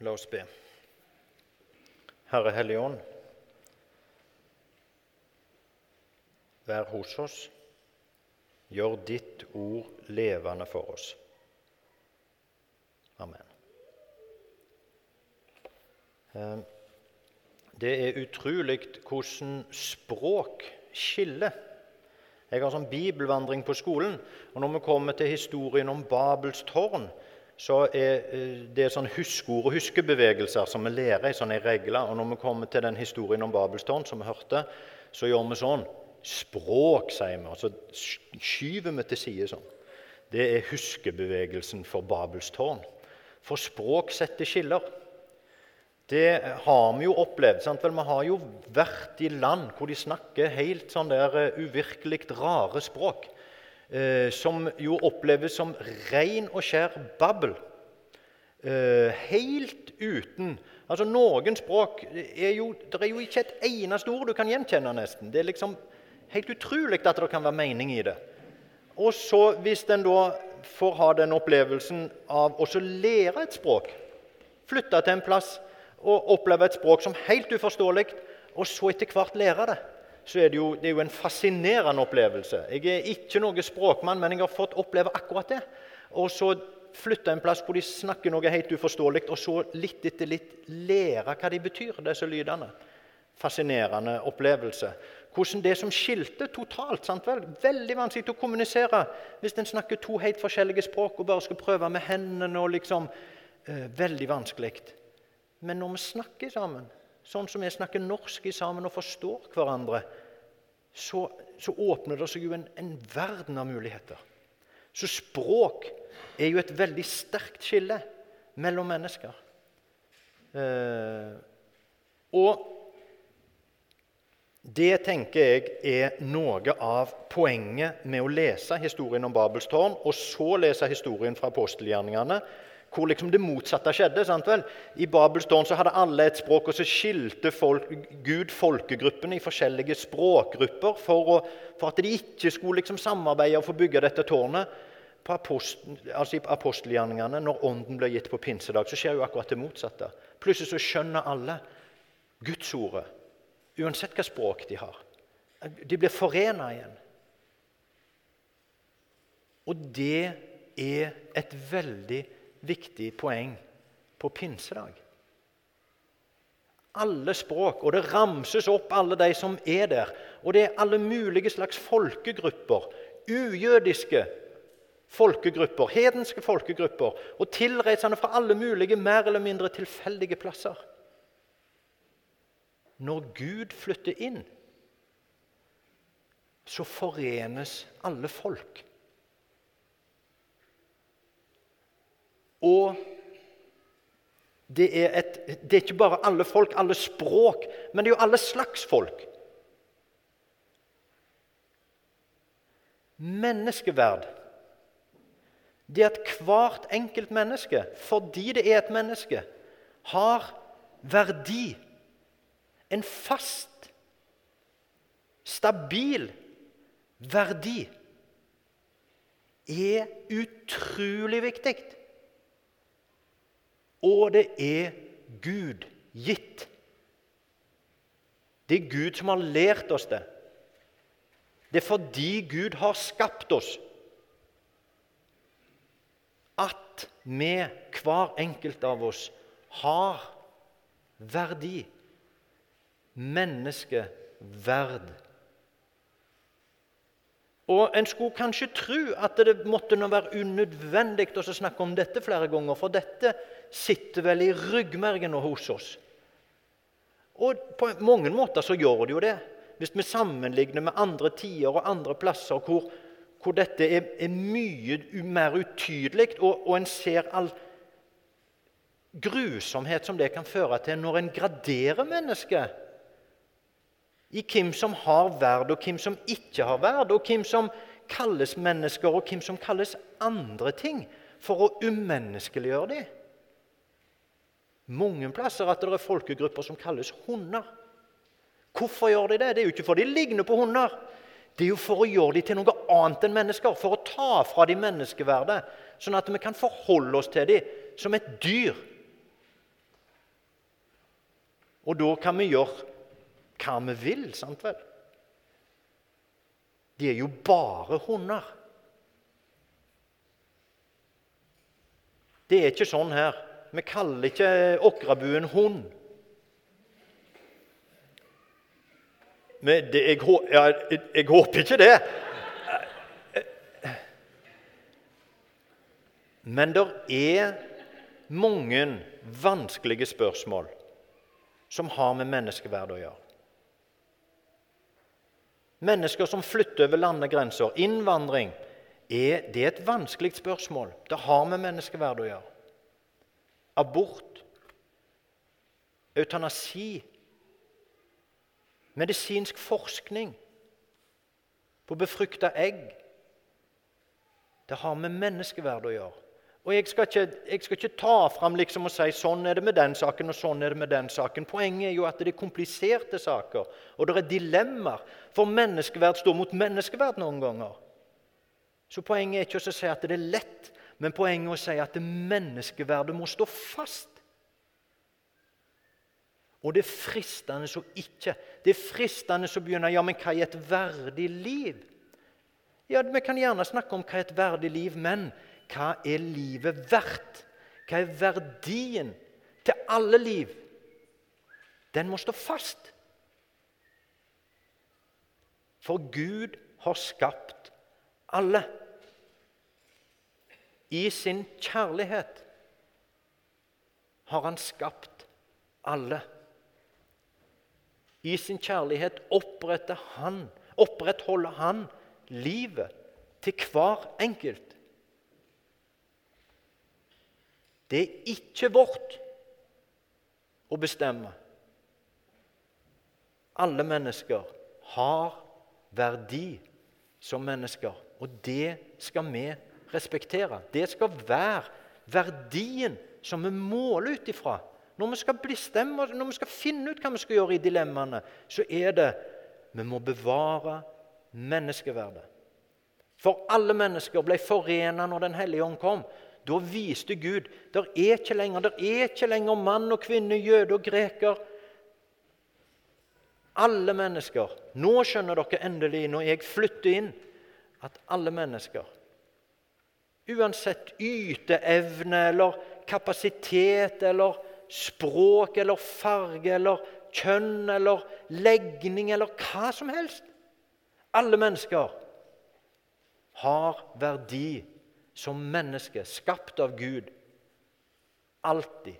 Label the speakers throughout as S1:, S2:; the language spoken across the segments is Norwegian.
S1: La oss be. Herre Hellige Ånd, vær hos oss. Gjør ditt ord levende for oss. Amen. Eh, det er utrolig hvordan språk skiller. Jeg har sånn bibelvandring på skolen, og når vi kommer til historien om Babels tårn, så er eh, det sånn huskeord og huskebevegelser som vi lærer i sånne regler. Og når vi kommer til den historien om Babelstårn, som vi hørte, så gjør vi sånn. Språk, sier vi, og så skyver vi til side sånn. Det er huskebevegelsen for Babelstårn. For språk setter skiller. Det har vi jo opplevd. sant vel? Vi har jo vært i land hvor de snakker helt sånn der eh, uvirkelig rare språk som jo oppleves som ren og skjær babbel. Eh, helt uten Altså, Noen språk er jo Det er jo ikke et eneste ord du kan gjenkjenne, nesten. Det er liksom helt utrolig at det kan være mening i det. Og så, hvis en da får ha den opplevelsen av å lære et språk, flytte til en plass og oppleve et språk som helt uforståelig, og så etter hvert lære det så er det, jo, det er jo en fascinerende opplevelse. Jeg er ikke noen språkmann, men jeg har fått oppleve akkurat det. Og så flytte en plass hvor de snakker noe helt uforståelig, og så litt etter litt lære hva de betyr, disse lydene. Fascinerende opplevelse. Hvordan det som skilte totalt sant vel? Veldig vanskelig å kommunisere hvis en snakker to helt forskjellige språk og bare skal prøve med hendene. og liksom, eh, Veldig vanskelig. Men når vi snakker sammen, sånn som vi snakker norsk sammen og forstår hverandre, så, så åpner det seg jo en, en, verden av muligheter. Så språk er jo et veldig sterkt skille mellom mennesker. Eh, og det tenker jeg er noe av poenget med å lese historien om Babels tårn, og så lese historien fra apostelgjerningene hvor liksom det motsatte skjedde. sant vel? I Babels tårn hadde alle et språk, og så skilte folk, Gud folkegruppene i forskjellige språkgrupper for, å, for at de ikke skulle liksom samarbeide og få bygge dette tårnet. På apost, altså I apostelgjerningene, når Ånden blir gitt på pinsedag, så skjer jo akkurat det motsatte. Plutselig så skjønner alle Gudsordet, uansett hva språk de har. De blir forena igjen. Og det er et veldig viktig poeng på pinsedag. Alle språk, og det ramses opp alle de som er der. Og det er alle mulige slags folkegrupper. Ujødiske folkegrupper, hedenske folkegrupper og tilreisende fra alle mulige mer eller mindre tilfeldige plasser. Når Gud flytter inn, så forenes alle folk. Og det er, et, det er, ikke bare alle folk, alle språk, men det er jo alle slags folk. Menneskeverd. Det at hvert enkelt menneske, fordi det er et menneske, har verdi. En fast, stabil verdi er utrolig viktig. Og det er Gud gitt. Det er Gud som har lært oss det. Det er fordi Gud har skapt oss, at vi, hver enkelt av oss, har verdi. Menneskeverd. Og En skulle kanskje tro at det måtte være unødvendig å snakke om dette flere ganger, for dette sitter vel i ryggmergen hos oss. Og på mange måter så gjør det jo det. Hvis vi sammenligner med andre tider og andre plasser hvor, hvor dette er, er, mye mer utydelig, og, og en ser all grusomhet som det kan føre til når en graderer mennesket i hvem som har verd, og hvem som ikke har verd, og hvem som kalles mennesker, og hvem som kalles andre ting, for å umenneskeliggjøre dem. Mange plasser at det er folkegrupper som kalles hunder. Hvorfor gjør de det? Det er jo ikke fordi de ligner på hunder. Det er jo for å gjøre dem til noe annet enn mennesker, for å ta fra dem menneskeverdet, sånn at vi kan forholde oss til dem som et dyr. Og da kan vi gjøre hva vi vil, sant vel? De er jo bare hunder. Det er ikke sånn her. Vi kaller ikke okrabuen hund. Men det, jeg, jeg, jeg håper ikke det. Men det er mange vanskelige spørsmål som har med menneskeverd å gjøre. Mennesker som flytter over landegrenser, innvandring, er, det er et vanskelig spørsmål. Det har med menneskeverd å gjøre. Abort, eutanasi, medisinsk forskning på befrukta egg. Det har med menneskeverd å gjøre. Og Jeg skal ikke, jeg skal ikke ta fram liksom og si sånn er det med den saken og sånn er det med den saken. Poenget er jo at det er kompliserte saker, og det er dilemmaer. For menneskeverd står mot menneskeverd noen ganger. Så poenget er ikke å si at det er lett, men poenget er å si at menneskeverdet må stå fast. Og det er fristende så ikke. Det er fristende som begynner ja, men hva er et verdig liv? Ja, Vi kan gjerne snakke om hva er et verdig liv, men hva er livet verdt? Hva er verdien til alle liv? Den må stå fast. For Gud har skapt alle. I sin kjærlighet har han skapt alle. I sin kjærlighet han, opprettholder han livet til hver enkelt. Det er ikke vårt å bestemme. Alle mennesker har verdi som mennesker, og det skal vi respektere. Det skal være verdien som vi måler ut ifra. Når vi skal bestemme, når vi skal finne ut hva vi skal gjøre i dilemmaene, så er det vi må bevare menneskeverdet. For alle mennesker ble forena når Den hellige ånd kom. Da viste Gud der er ikke lenger, der er ikke lenger mann og kvinne, jøde og greker. Alle mennesker. Nå skjønner dere endelig, når jeg flytter inn, at alle mennesker Uansett yteevne eller kapasitet eller språk eller farge eller kjønn eller legning eller hva som helst Alle mennesker har verdi som menneske, skapt av Gud. Alltid.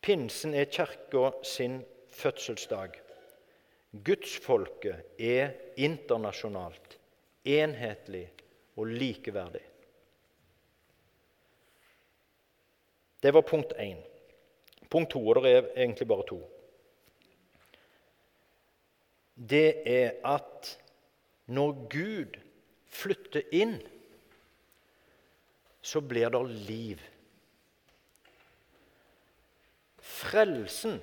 S1: Pinsen er kirka sin fødselsdag. Gudsfolket er internasjonalt, enhetlig og likeverdig. Det var punkt én. Punkt to, og det er egentlig bare to det er at når Gud flytter inn, så blir det liv. Frelsen,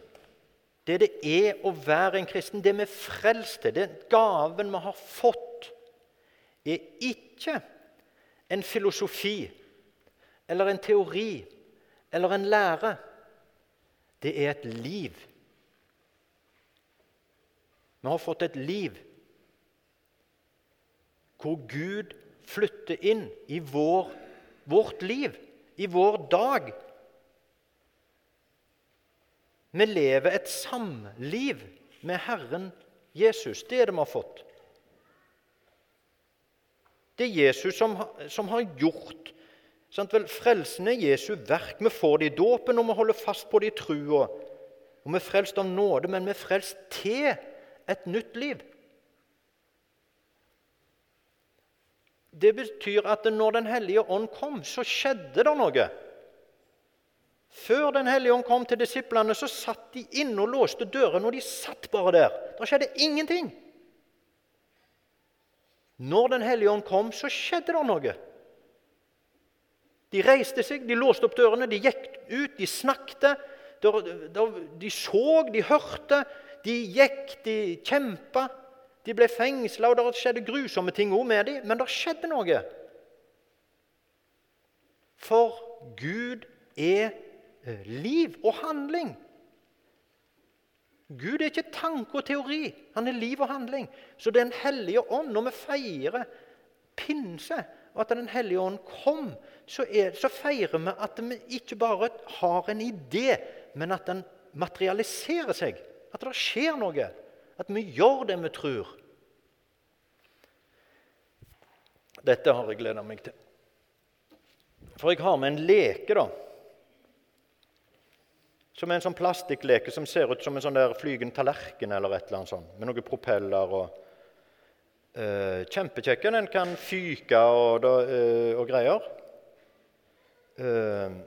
S1: det det er å være en kristen, det vi er frelst til, den gaven vi har fått, er ikke en filosofi eller en teori eller en lære. Det er et liv. Vi har fått et liv hvor Gud flytter inn i vår, vårt liv, i vår dag. Vi lever et samliv med Herren Jesus. Det er det vi har fått. Det er Jesus som, som har gjort sant vel, Frelsen er Jesu verk. Vi får det i dåpen, og vi holder fast på det i trua. Og Vi er frelst av nåde, men vi er frelst til et nytt liv. Det betyr at når Den hellige ånd kom, så skjedde det noe. Før Den hellige ånd kom til disiplene, så satt de inne og låste dørene, og de satt bare der. Det skjedde ingenting. Når Den hellige ånd kom, så skjedde det noe. De reiste seg, de låste opp dørene, de gikk ut, de snakket. De så, de hørte, de gikk, de kjempa, de ble fengsla, og det skjedde grusomme ting òg med dem. Men det skjedde noe. For Gud er liv og handling. Gud er ikke tanke og teori, han er liv og handling. Så Den hellige ånd, når vi feirer pinse, og at Den hellige ånd kom, så, er, så feirer vi at vi ikke bare har en idé, men at den materialiserer seg. At det skjer noe. At vi gjør det vi tror. Dette har jeg gleda meg til. For jeg har med en leke, da. Som en sånn plastikkleke som ser ut som en sånn der flygende tallerken eller et eller annet sånt, med noen propeller og uh, Kjempekjekk. Den kan fyke og, uh, og greier. Uh,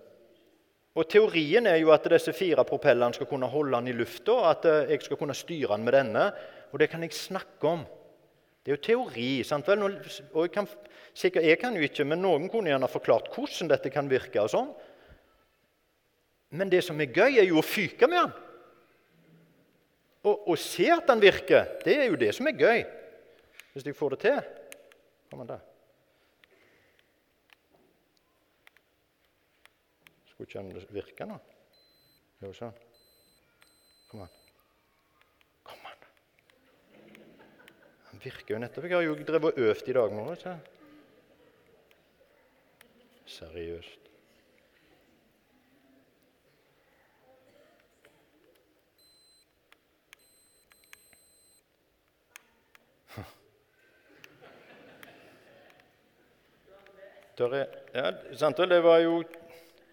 S1: og Teorien er jo at disse fire propellene skal kunne holde den i lufta, at jeg skal kunne styre den med denne. Og det kan jeg snakke om. Det er jo teori. sant vel? Og jeg kan, sikkert, jeg kan jo ikke, men noen kunne gjerne forklart hvordan dette kan virke. og sånn. Men det som er gøy, er jo å fyke med han. Og, og se at han virker. Det er jo det som er gøy. Hvis jeg får det til. Kom an, da. Skulle ikke han virke nå? Jo, sånn. Kom an. Kom an. Han virker jo nettopp. Jeg har jo drevet og øvd i dag morges. Seriøst. Er, ja, sant det var jo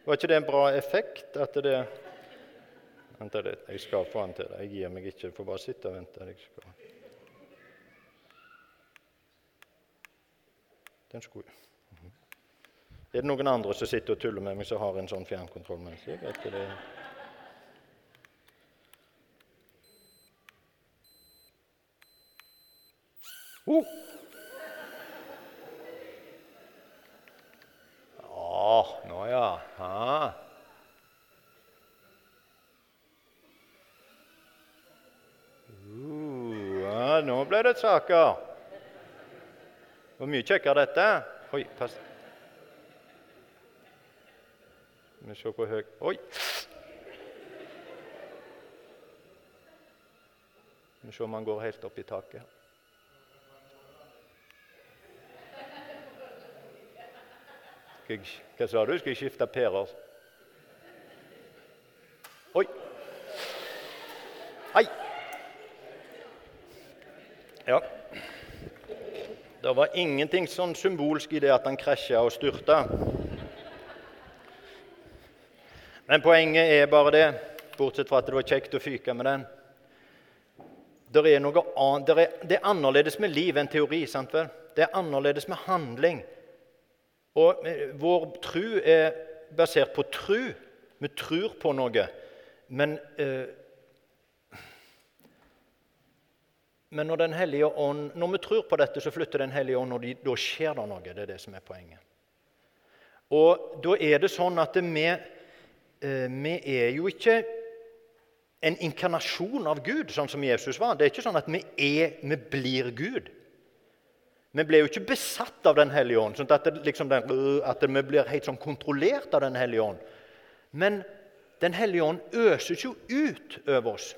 S1: Var ikke det en bra effekt? at det Vent litt, jeg skal få han til. Jeg gir meg ikke. Jeg får bare sitte og vente. Jeg skal. Den skulle mhm. Er det noen andre som sitter og tuller med meg, som har en sånn fjernkontroll? mens jeg vet ikke det. Uh! Saker. Hvor mye kjekkere dette Oi, pass. Vi ser på høy Oi! Vi ser om han går helt opp i taket. Hva sa du? Skal jeg skifte pærer? Oi! Hei! Ja. Det var ingenting sånn symbolsk i det at han krasja og styrta. Men poenget er bare det, bortsett fra at det var kjekt å fyke med den. Det er, annet, det er, det er annerledes med liv enn teori. sant vel? Det er annerledes med handling. Og eh, Vår tru er basert på tru. Vi tror på noe. Men eh, Men når, ånd, når vi tror på dette, så flytter Den hellige ånd, og de, da skjer det noe. Det er det som er poenget. Og da er det sånn at vi, eh, vi er jo ikke en inkarnasjon av Gud, sånn som Jesus var. Det er ikke sånn at vi, er, vi blir Gud. Vi ble jo ikke besatt av Den hellige ånd, sånn at, det, liksom den, at vi blir helt sånn kontrollert av Den hellige ånd. Men Den hellige ånd øses jo ut over oss.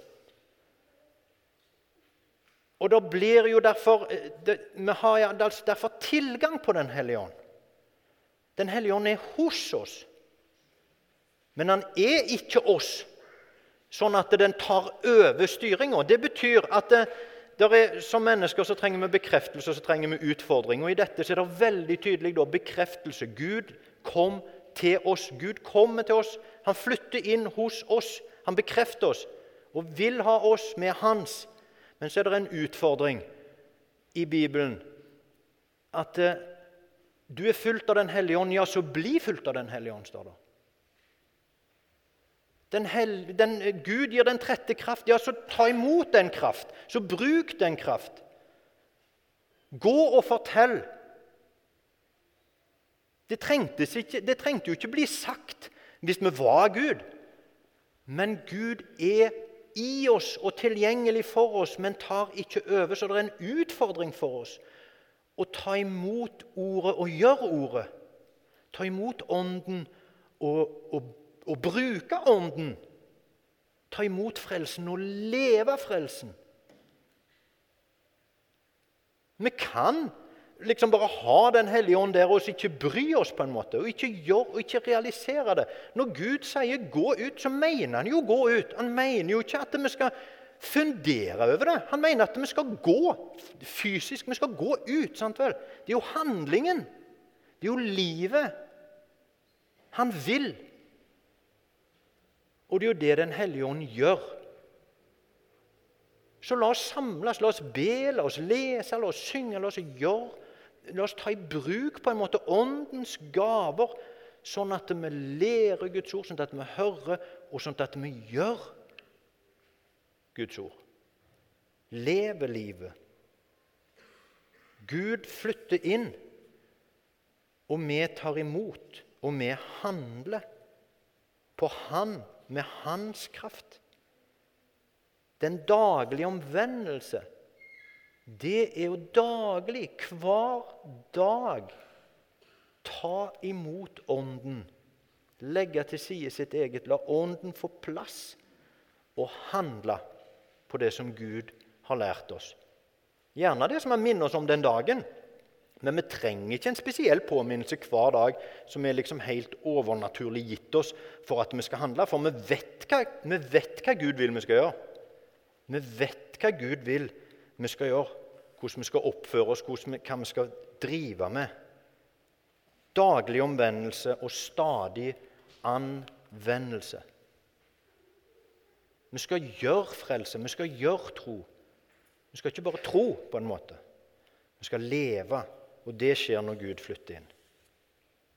S1: Og da blir jo derfor, eh, det, Vi har derfor tilgang på Den hellige ånd. Den hellige ånd er hos oss. Men han er ikke oss, sånn at den tar over styringa. Det betyr at det, er, som mennesker så trenger vi bekreftelse så trenger vi utfordring. Og I dette så er det veldig tydelig da, bekreftelse. Gud kom til oss. Gud kommer til oss. Han flytter inn hos oss. Han bekrefter oss og vil ha oss med hans. Men så er det en utfordring i Bibelen. At eh, du er fulgt av Den hellige ånd, ja, så bli fulgt av Den hellige ånd, står det. Den hel, den, Gud gir den trette kraft, ja, så ta imot den kraft. Så bruk den kraft. Gå og fortell. Det, ikke, det trengte jo ikke bli sagt hvis vi var Gud. Men Gud er i oss og tilgjengelig for oss, men tar ikke over. Så det er en utfordring for oss å ta imot ordet og gjøre ordet. Ta imot Ånden og, å, å bruke Ånden. Ta imot frelsen og leve frelsen. Vi kan liksom bare ha Den hellige ånd der og ikke bry oss på en måte, og ikke gjøre og ikke realisere det. Når Gud sier 'gå ut', så mener han jo 'gå ut'. Han mener jo ikke at vi skal fundere over det. Han mener at vi skal gå fysisk. Vi skal gå ut. sant vel? Det er jo handlingen. Det er jo livet. Han vil. Og det er jo det Den hellige ånd gjør. Så la oss samles, la oss be, la oss lese, la oss synge, la oss gjøre La oss ta i bruk på en måte Åndens gaver, sånn at vi lærer Guds ord, sånn at vi hører, og sånn at vi gjør Guds ord. Lever livet. Gud flytter inn, og vi tar imot, og vi handler på Han med Hans kraft. Den daglige omvendelse, det er jo daglig, hver dag. Ta imot Ånden. Legge til side sitt eget. La Ånden få plass og handle på det som Gud har lært oss. Gjerne det som han minner oss om den dagen. Men vi trenger ikke en spesiell påminnelse hver dag som er liksom helt overnaturlig gitt oss for at vi skal handle. For vi vet hva, vi vet hva Gud vil vi skal gjøre. Vi vet hva Gud vil vi skal gjøre, hvordan vi skal oppføre oss, vi, hva vi skal drive med. Daglig omvendelse og stadig anvendelse. Vi skal gjøre frelse, vi skal gjøre tro. Vi skal ikke bare tro, på en måte. Vi skal leve, og det skjer når Gud flytter inn.